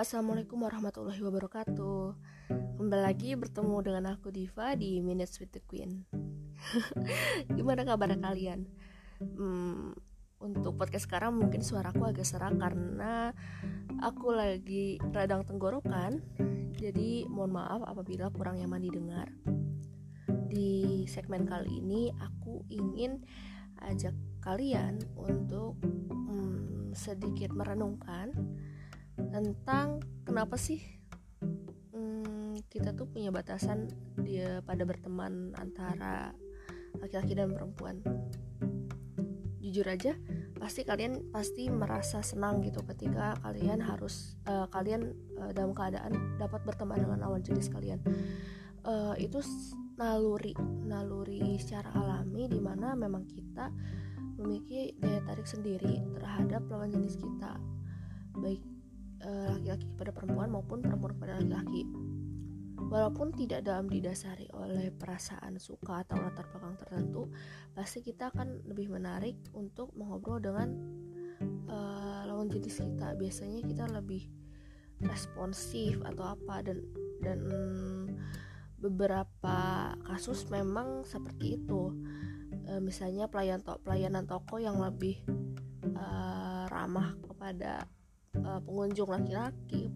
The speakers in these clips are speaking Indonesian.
assalamualaikum warahmatullahi wabarakatuh. Kembali lagi bertemu dengan aku Diva di Minutes with the Queen. Gimana kabar kalian? Hmm, untuk podcast sekarang mungkin suaraku agak serak karena aku lagi radang tenggorokan. Jadi mohon maaf apabila kurang nyaman didengar. Di segmen kali ini aku ingin ajak kalian untuk hmm, sedikit merenungkan tentang kenapa sih hmm, kita tuh punya batasan dia pada berteman antara laki-laki dan perempuan. Jujur aja pasti kalian pasti merasa senang gitu ketika kalian harus uh, kalian uh, dalam keadaan dapat berteman dengan lawan jenis kalian. Uh, itu naluri naluri secara alami di mana memang kita memiliki daya tarik sendiri terhadap lawan jenis kita. Baik laki-laki uh, kepada perempuan maupun perempuan kepada laki-laki. Walaupun tidak dalam didasari oleh perasaan suka atau latar belakang tertentu, pasti kita akan lebih menarik untuk mengobrol dengan uh, lawan jenis kita. Biasanya kita lebih responsif atau apa dan dan beberapa kasus memang seperti itu. Uh, misalnya pelayan to pelayanan toko yang lebih uh, ramah kepada uh, pengunjung laki-laki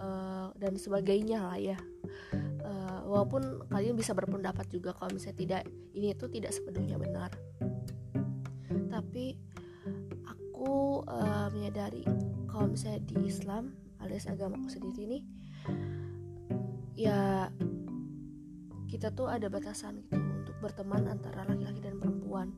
uh, dan sebagainya lah ya. Uh, walaupun kalian bisa berpendapat juga kalau misalnya tidak ini itu tidak sepenuhnya benar. Tapi aku uh, menyadari kalau misalnya di Islam alias agamaku sendiri ini ya kita tuh ada batasan gitu untuk berteman antara laki-laki dan perempuan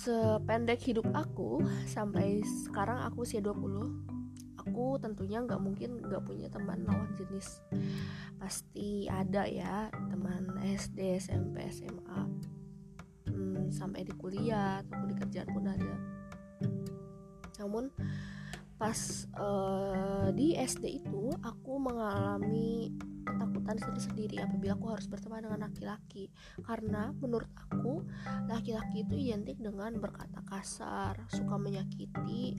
sependek hidup aku sampai sekarang aku usia 20 aku tentunya nggak mungkin nggak punya teman lawan jenis. Pasti ada ya teman SD SMP SMA hmm, sampai di kuliah ataupun di kerjaan pun ada. Namun pas uh, di SD itu aku mengalami ketakutan sendiri-sendiri apabila aku harus berteman dengan laki-laki. Karena menurut aku laki-laki itu identik dengan berkata kasar suka menyakiti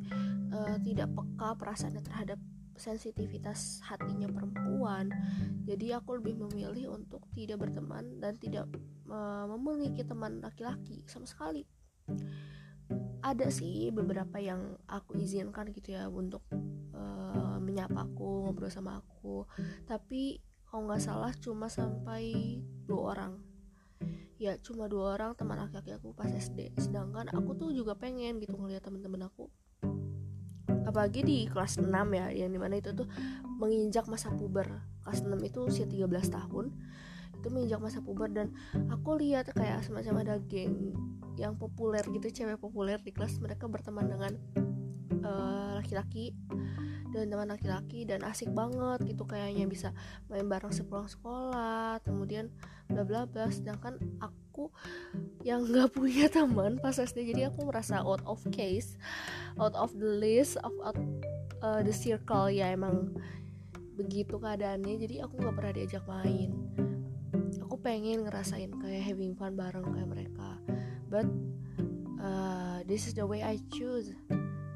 uh, tidak peka perasaannya terhadap sensitivitas hatinya perempuan. Jadi aku lebih memilih untuk tidak berteman dan tidak uh, memiliki teman laki-laki sama sekali. Ada sih beberapa yang aku izinkan gitu ya untuk uh, menyapa aku ngobrol sama aku. Tapi kalau nggak salah cuma sampai dua orang. Ya cuma dua orang teman laki-laki aku pas SD sedangkan aku tuh juga pengen gitu ngeliat temen-temen aku. Apalagi di kelas 6 ya yang di mana itu tuh menginjak masa puber. Kelas 6 itu usia 13 tahun. Itu menginjak masa puber dan aku lihat kayak semacam ada geng yang populer gitu cewek populer di kelas mereka berteman dengan laki-laki uh, dan teman laki-laki dan asik banget gitu kayaknya bisa main bareng sepulang sekolah kemudian bla bla bla. Sedangkan aku yang nggak punya teman pas SD jadi aku merasa out of case out of the list of out, uh, the circle. Ya emang begitu keadaannya jadi aku nggak pernah diajak main. Aku pengen ngerasain kayak having fun bareng kayak mereka but uh, this is the way I choose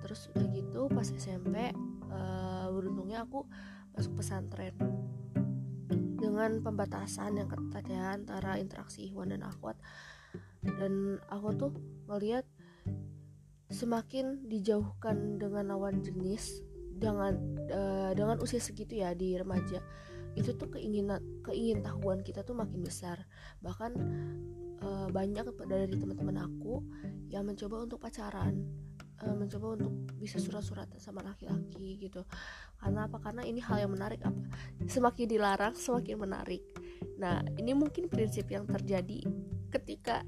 terus udah gitu pas SMP uh, beruntungnya aku masuk pesantren. Dengan pembatasan yang ketat ya antara interaksi Ikhwan dan Akhwat. Dan aku tuh ngeliat semakin dijauhkan dengan lawan jenis dengan uh, dengan usia segitu ya di remaja itu tuh keinginan keingin tahuan kita tuh makin besar. Bahkan uh, banyak dari teman-teman aku yang mencoba untuk pacaran uh, mencoba untuk bisa surat-suratan sama laki-laki gitu. Karena apa? Karena ini hal yang menarik apa? Semakin dilarang semakin menarik. Nah ini mungkin prinsip yang terjadi ketika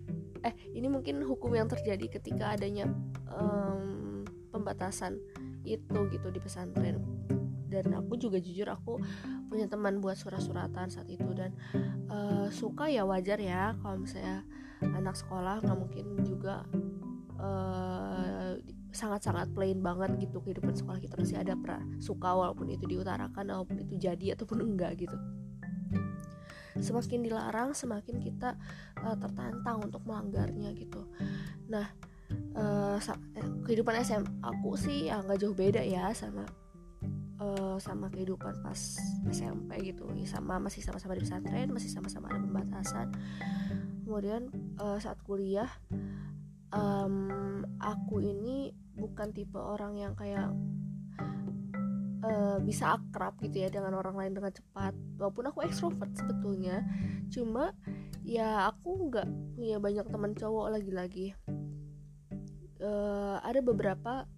eh ini mungkin hukum yang terjadi ketika adanya um, pembatasan itu gitu di pesantren. Dan aku juga jujur aku punya teman buat surat-suratan saat itu dan uh, suka ya wajar ya kalau misalnya anak sekolah nggak mungkin juga uh, sangat-sangat plain banget gitu kehidupan sekolah kita masih ada pra suka walaupun itu diutarakan walaupun itu jadi ataupun enggak gitu. Semakin dilarang semakin kita uh, tertantang untuk melanggarnya gitu. Nah uh, kehidupan SM aku sih ya nggak jauh beda ya sama uh, sama kehidupan pas SMP gitu. Ya sama masih sama-sama di pesantren masih sama-sama ada pembatasan. Kemudian uh, saat kuliah um, aku ini bukan tipe orang yang kayak uh, bisa akrab gitu ya dengan orang lain dengan cepat. Walaupun aku ekstrovert sebetulnya cuma ya aku nggak punya banyak teman cowok lagi-lagi. Uh, ada beberapa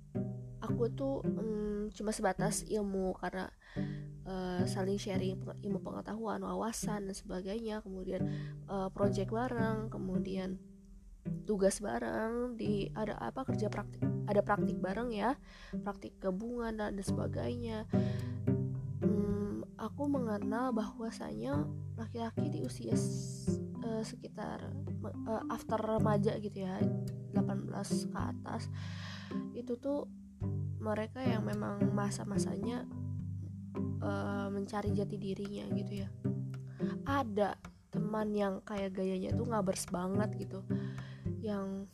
aku tuh um, cuma sebatas ilmu karena uh, saling sharing ilmu pengetahuan wawasan dan sebagainya. Kemudian uh, project bareng kemudian tugas bareng di ada apa kerja praktik ada praktik bareng ya praktik gabungan dan, dan sebagainya. Hmm, aku mengenal bahwasanya laki-laki di usia uh, sekitar uh, after remaja gitu ya 18 ke atas itu tuh mereka yang memang masa-masanya uh, mencari jati dirinya gitu ya. Ada teman yang kayak gayanya tuh ngabers banget gitu yang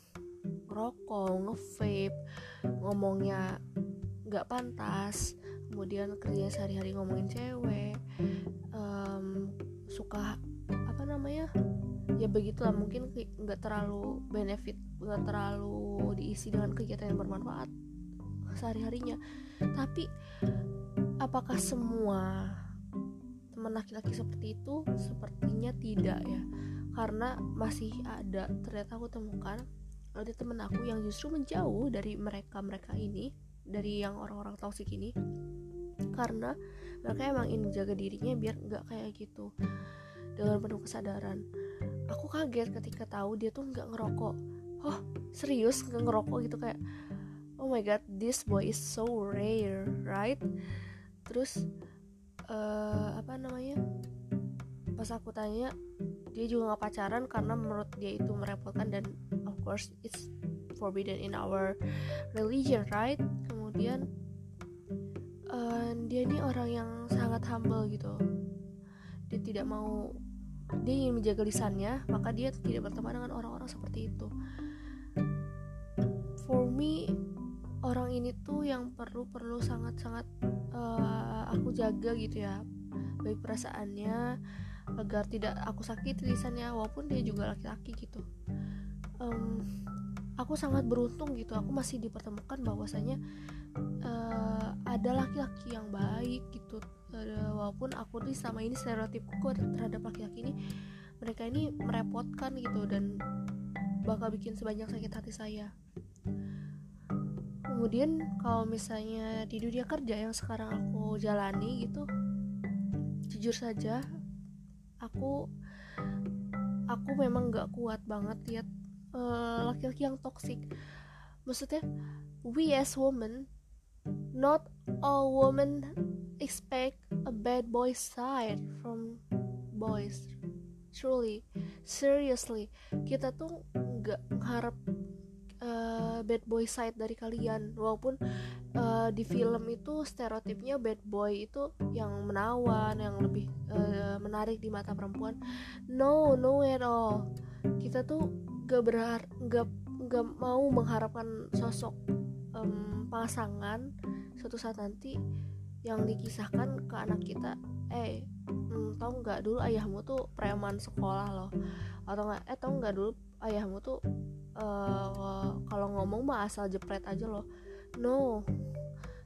rokok, ngevape, ngomongnya nggak pantas, kemudian kerja sehari-hari ngomongin cewek, um, suka apa namanya? Ya begitulah mungkin nggak terlalu benefit nggak terlalu diisi dengan kegiatan yang bermanfaat sehari-harinya. Tapi apakah semua teman laki-laki seperti itu? Sepertinya tidak ya. Karena masih ada ternyata aku temukan ada temen aku yang justru menjauh dari mereka mereka ini dari yang orang-orang toxic ini. Karena mereka emang ingin menjaga dirinya biar nggak kayak gitu dengan penuh kesadaran. Aku kaget ketika tahu dia tuh nggak ngerokok. Oh serius nggak ngerokok gitu kayak oh my god this boy is so rare right? Terus uh, apa namanya pas aku tanya dia juga nggak pacaran karena menurut dia itu merepotkan dan of course it's forbidden in our religion right? Kemudian uh, dia ini orang yang sangat humble gitu. Dia tidak mau dia ingin menjaga lisannya maka dia tidak berteman dengan orang-orang seperti itu. For me orang ini tuh yang perlu perlu sangat sangat uh, aku jaga gitu ya. Baik perasaannya agar tidak aku sakit lisannya walaupun dia juga laki-laki gitu um, aku sangat beruntung gitu. Aku masih dipertemukan bahwasanya uh, ada laki-laki yang baik gitu. Uh, walaupun aku di selama ini stereotipku terhadap laki-laki ini mereka ini merepotkan gitu dan bakal bikin sebanyak sakit hati saya. Kemudian kalau misalnya di dunia kerja yang sekarang aku jalani gitu jujur saja aku aku memang gak kuat banget lihat eh, laki-laki uh, yang toxic. Maksudnya we as women not all women expect a bad boy side from boys. Truly. Seriously. Kita tuh nggak harap uh, bad boy side dari kalian. Walaupun uh, di film itu stereotipnya bad boy itu yang menawan yang lebih uh, menarik di mata perempuan. No no at all. Kita tuh gak berar gak gak mau mengharapkan sosok um, pasangan suatu saat nanti yang dikisahkan ke anak kita. Eh hmm, tau nggak dulu ayahmu tuh preman sekolah loh. Atau nggak eh tau nggak dulu ayahmu tuh uh, kalau ngomong mah asal jepret aja loh. No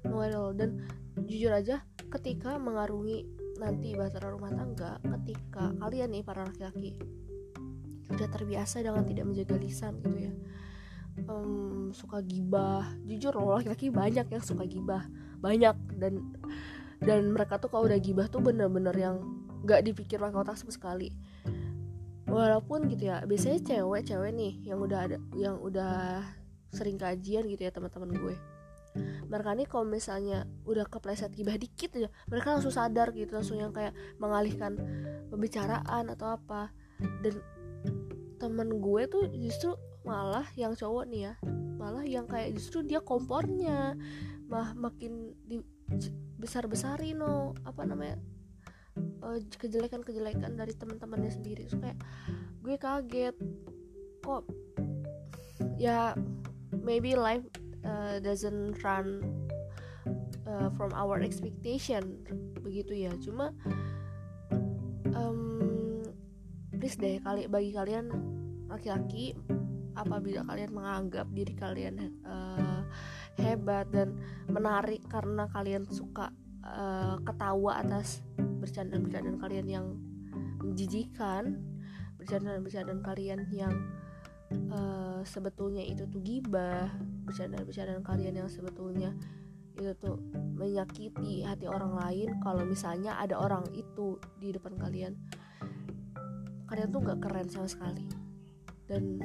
no all. Dan jujur aja ketika mengarungi nanti bahtera rumah tangga ketika kalian nih para laki-laki udah terbiasa dengan tidak menjaga lisan gitu ya. Um, suka gibah. Jujur loh laki-laki banyak yang suka gibah. Banyak. Dan dan mereka tuh kalau udah gibah tuh bener-bener yang gak dipikir pakai otak sama sekali. Walaupun gitu ya biasanya cewek-cewek nih yang udah ada yang udah sering kajian gitu ya teman-teman gue. Mereka nih kalau misalnya udah kepleset gibah dikit aja mereka langsung sadar gitu langsung yang kayak mengalihkan pembicaraan atau apa. Dan temen gue tuh justru malah yang cowok nih ya. Malah yang kayak justru dia kompornya. Mah makin di besar besarin no. Apa namanya? Uh, kejelekan-kejelekan dari teman-temannya sendiri. So, kayak gue kaget. Kok ya maybe life uh, doesn't run uh, from our expectation. Begitu ya. Cuma um, please deh kali bagi kalian laki-laki apabila kalian menganggap diri kalian uh, hebat dan menarik karena kalian suka uh, ketawa atas bercandaan-bercandaan kalian yang menjijikan bercandaan-bercandaan kalian yang uh, sebetulnya itu tuh gibah bercandaan-bercandaan kalian yang sebetulnya itu tuh menyakiti hati orang lain kalau misalnya ada orang itu di depan kalian kalian tuh nggak keren sama sekali. Dan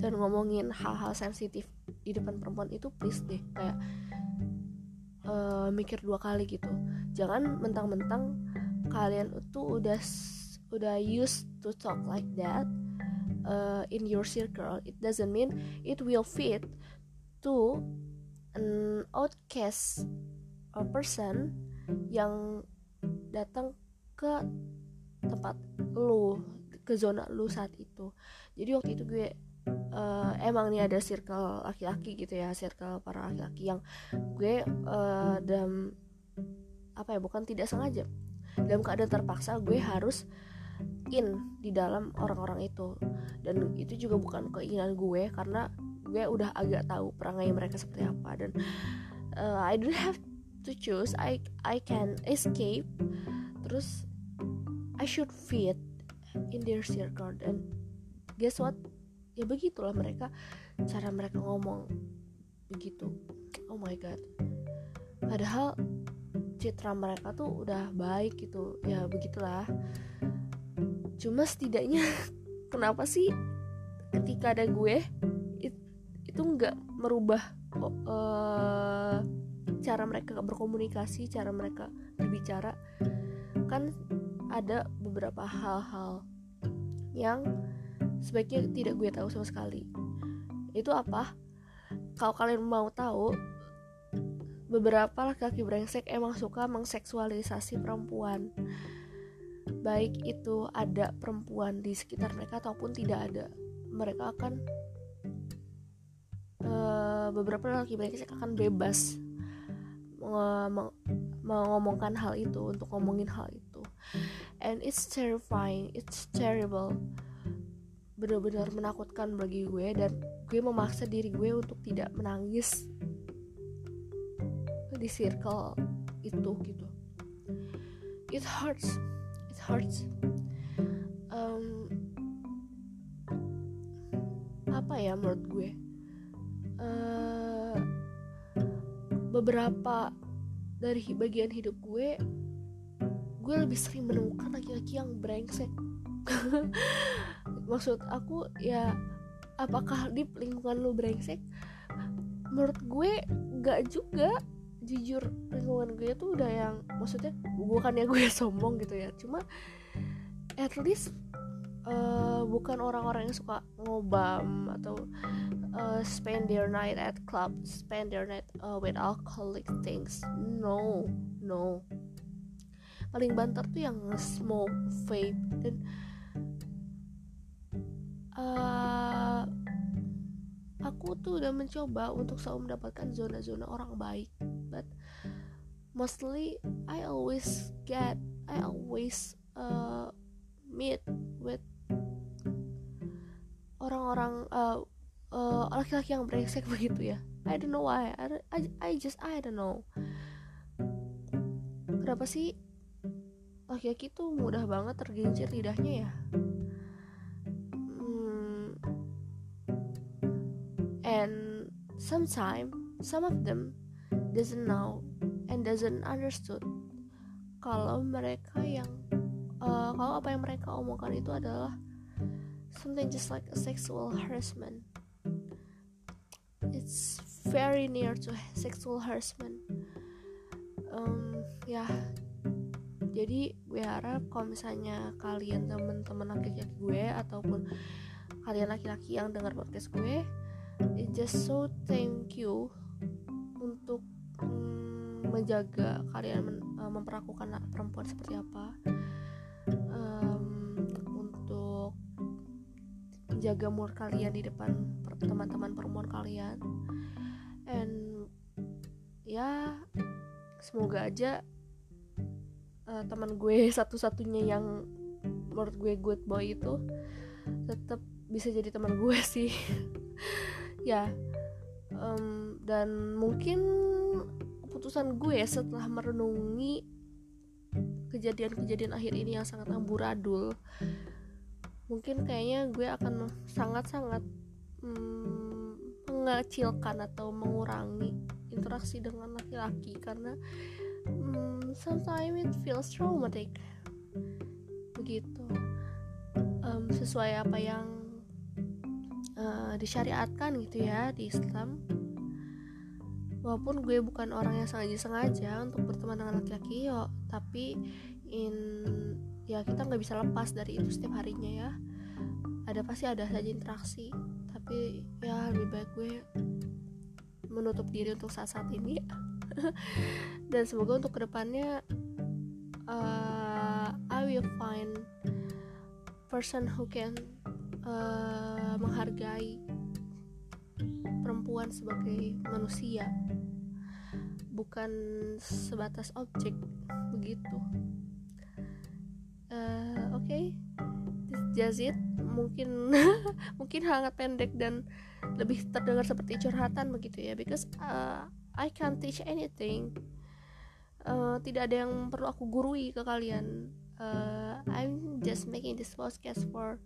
dan ngomongin hal-hal sensitif di depan perempuan itu please deh kayak uh, mikir dua kali gitu. Jangan mentang-mentang kalian itu udah udah used to talk like that uh, in your circle. It doesn't mean it will fit to an outcast a person yang datang ke tempat lu ke zona lu saat itu. Jadi waktu itu gue uh, emang nih ada circle laki-laki gitu ya circle para laki-laki yang gue uh, dalam apa ya bukan tidak sengaja dalam keadaan terpaksa gue harus in di dalam orang-orang itu. Dan itu juga bukan keinginan gue karena gue udah agak tahu perangai mereka seperti apa. Dan uh, I don't have to choose. I I can escape. Terus I should fit in their circle. Dan guess what? Ya begitulah mereka cara mereka ngomong. Begitu. Oh my god. Padahal citra mereka tuh udah baik gitu. Ya begitulah. Cuma setidaknya kenapa sih ketika ada gue itu nggak merubah uh, cara mereka berkomunikasi cara mereka berbicara? Kan ada beberapa hal-hal yang sebaiknya tidak gue tahu sama sekali. Itu apa? Kalau kalian mau tahu beberapa laki-laki brengsek emang suka mengseksualisasi perempuan. Baik itu ada perempuan di sekitar mereka ataupun tidak ada. Mereka akan uh, beberapa laki brengsek akan bebas mengomongkan hal itu untuk ngomongin hal itu and it's terrifying. It's terrible. Benar-benar menakutkan bagi gue dan gue memaksa diri gue untuk tidak menangis di circle itu gitu. It hurts. It hurts. Um, apa ya menurut gue? Uh, beberapa dari bagian hidup gue gue lebih sering menemukan laki-laki yang brengsek maksud aku ya apakah di lingkungan lu brengsek menurut gue gak juga jujur lingkungan gue tuh udah yang maksudnya bukannya gue sombong gitu ya cuma at least uh, bukan orang-orang yang suka ngobam atau uh, spend their night at club, spend their night uh, with alcoholic things. No, no. Paling banter tuh yang smoke, vape. Dan uh, aku tuh udah mencoba untuk selalu mendapatkan zona-zona orang baik, but mostly I always get, I always uh, meet with orang-orang uh, uh, laki-laki yang brengsek begitu ya. I don't know why. I, I, I just I don't know. Kenapa sih laki-laki tuh mudah banget tergincir lidahnya ya. Hmm, and sometimes some of them doesn't know and doesn't understood kalau mereka yang uh, kalau apa yang mereka omongkan itu adalah something just like a sexual harassment. It's very near to sexual harassment. Um, ya jadi gue harap kalau misalnya kalian temen-temen laki-laki gue ataupun kalian laki-laki yang dengar podcast gue just so thank you untuk mm, menjaga kalian men, uh, memperlakukan perempuan seperti apa. Um, untuk menjaga mur kalian di depan teman-teman perempuan kalian. And ya semoga aja uh, teman gue satu-satunya yang menurut gue good boy itu tetap bisa jadi teman gue sih. Ya um, dan mungkin keputusan gue setelah merenungi kejadian-kejadian akhir ini yang sangat amburadul mungkin kayaknya gue akan sangat-sangat hmm, mengecilkan atau mengurangi interaksi dengan laki-laki. Karena hmm, sometimes it feels traumatic. Begitu. Um, sesuai apa yang uh, disyariatkan gitu ya di Islam. Walaupun gue bukan orang yang sengaja-sengaja untuk berteman dengan laki-laki yo tapi in ya kita nggak bisa lepas dari itu setiap harinya ya. Ada pasti ada saja interaksi tapi ya lebih baik gue menutup diri untuk saat-saat ini dan semoga untuk ke depannya uh, I will find person who can uh, menghargai perempuan sebagai manusia bukan sebatas objek begitu uh, oke okay. it mungkin mungkin hangat pendek dan lebih terdengar seperti curhatan begitu ya because uh, I can't teach anything uh, tidak ada yang perlu aku gurui ke kalian. Uh, I'm just making this podcast for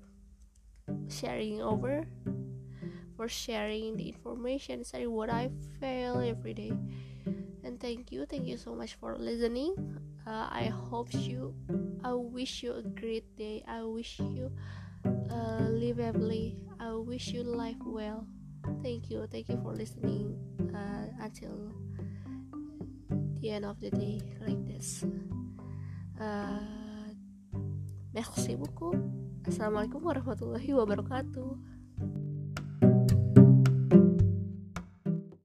sharing over for sharing the information sharing what I feel every day. And thank you thank you so much for listening. Uh, i hope you i wish you a great day. I wish you uh, live happily. I wish you life well. Thank you thank you for listening uh, until the end of the day like this. Uh, merci beaucoup. Assalamualaikum warahmatullahi wabarakatuh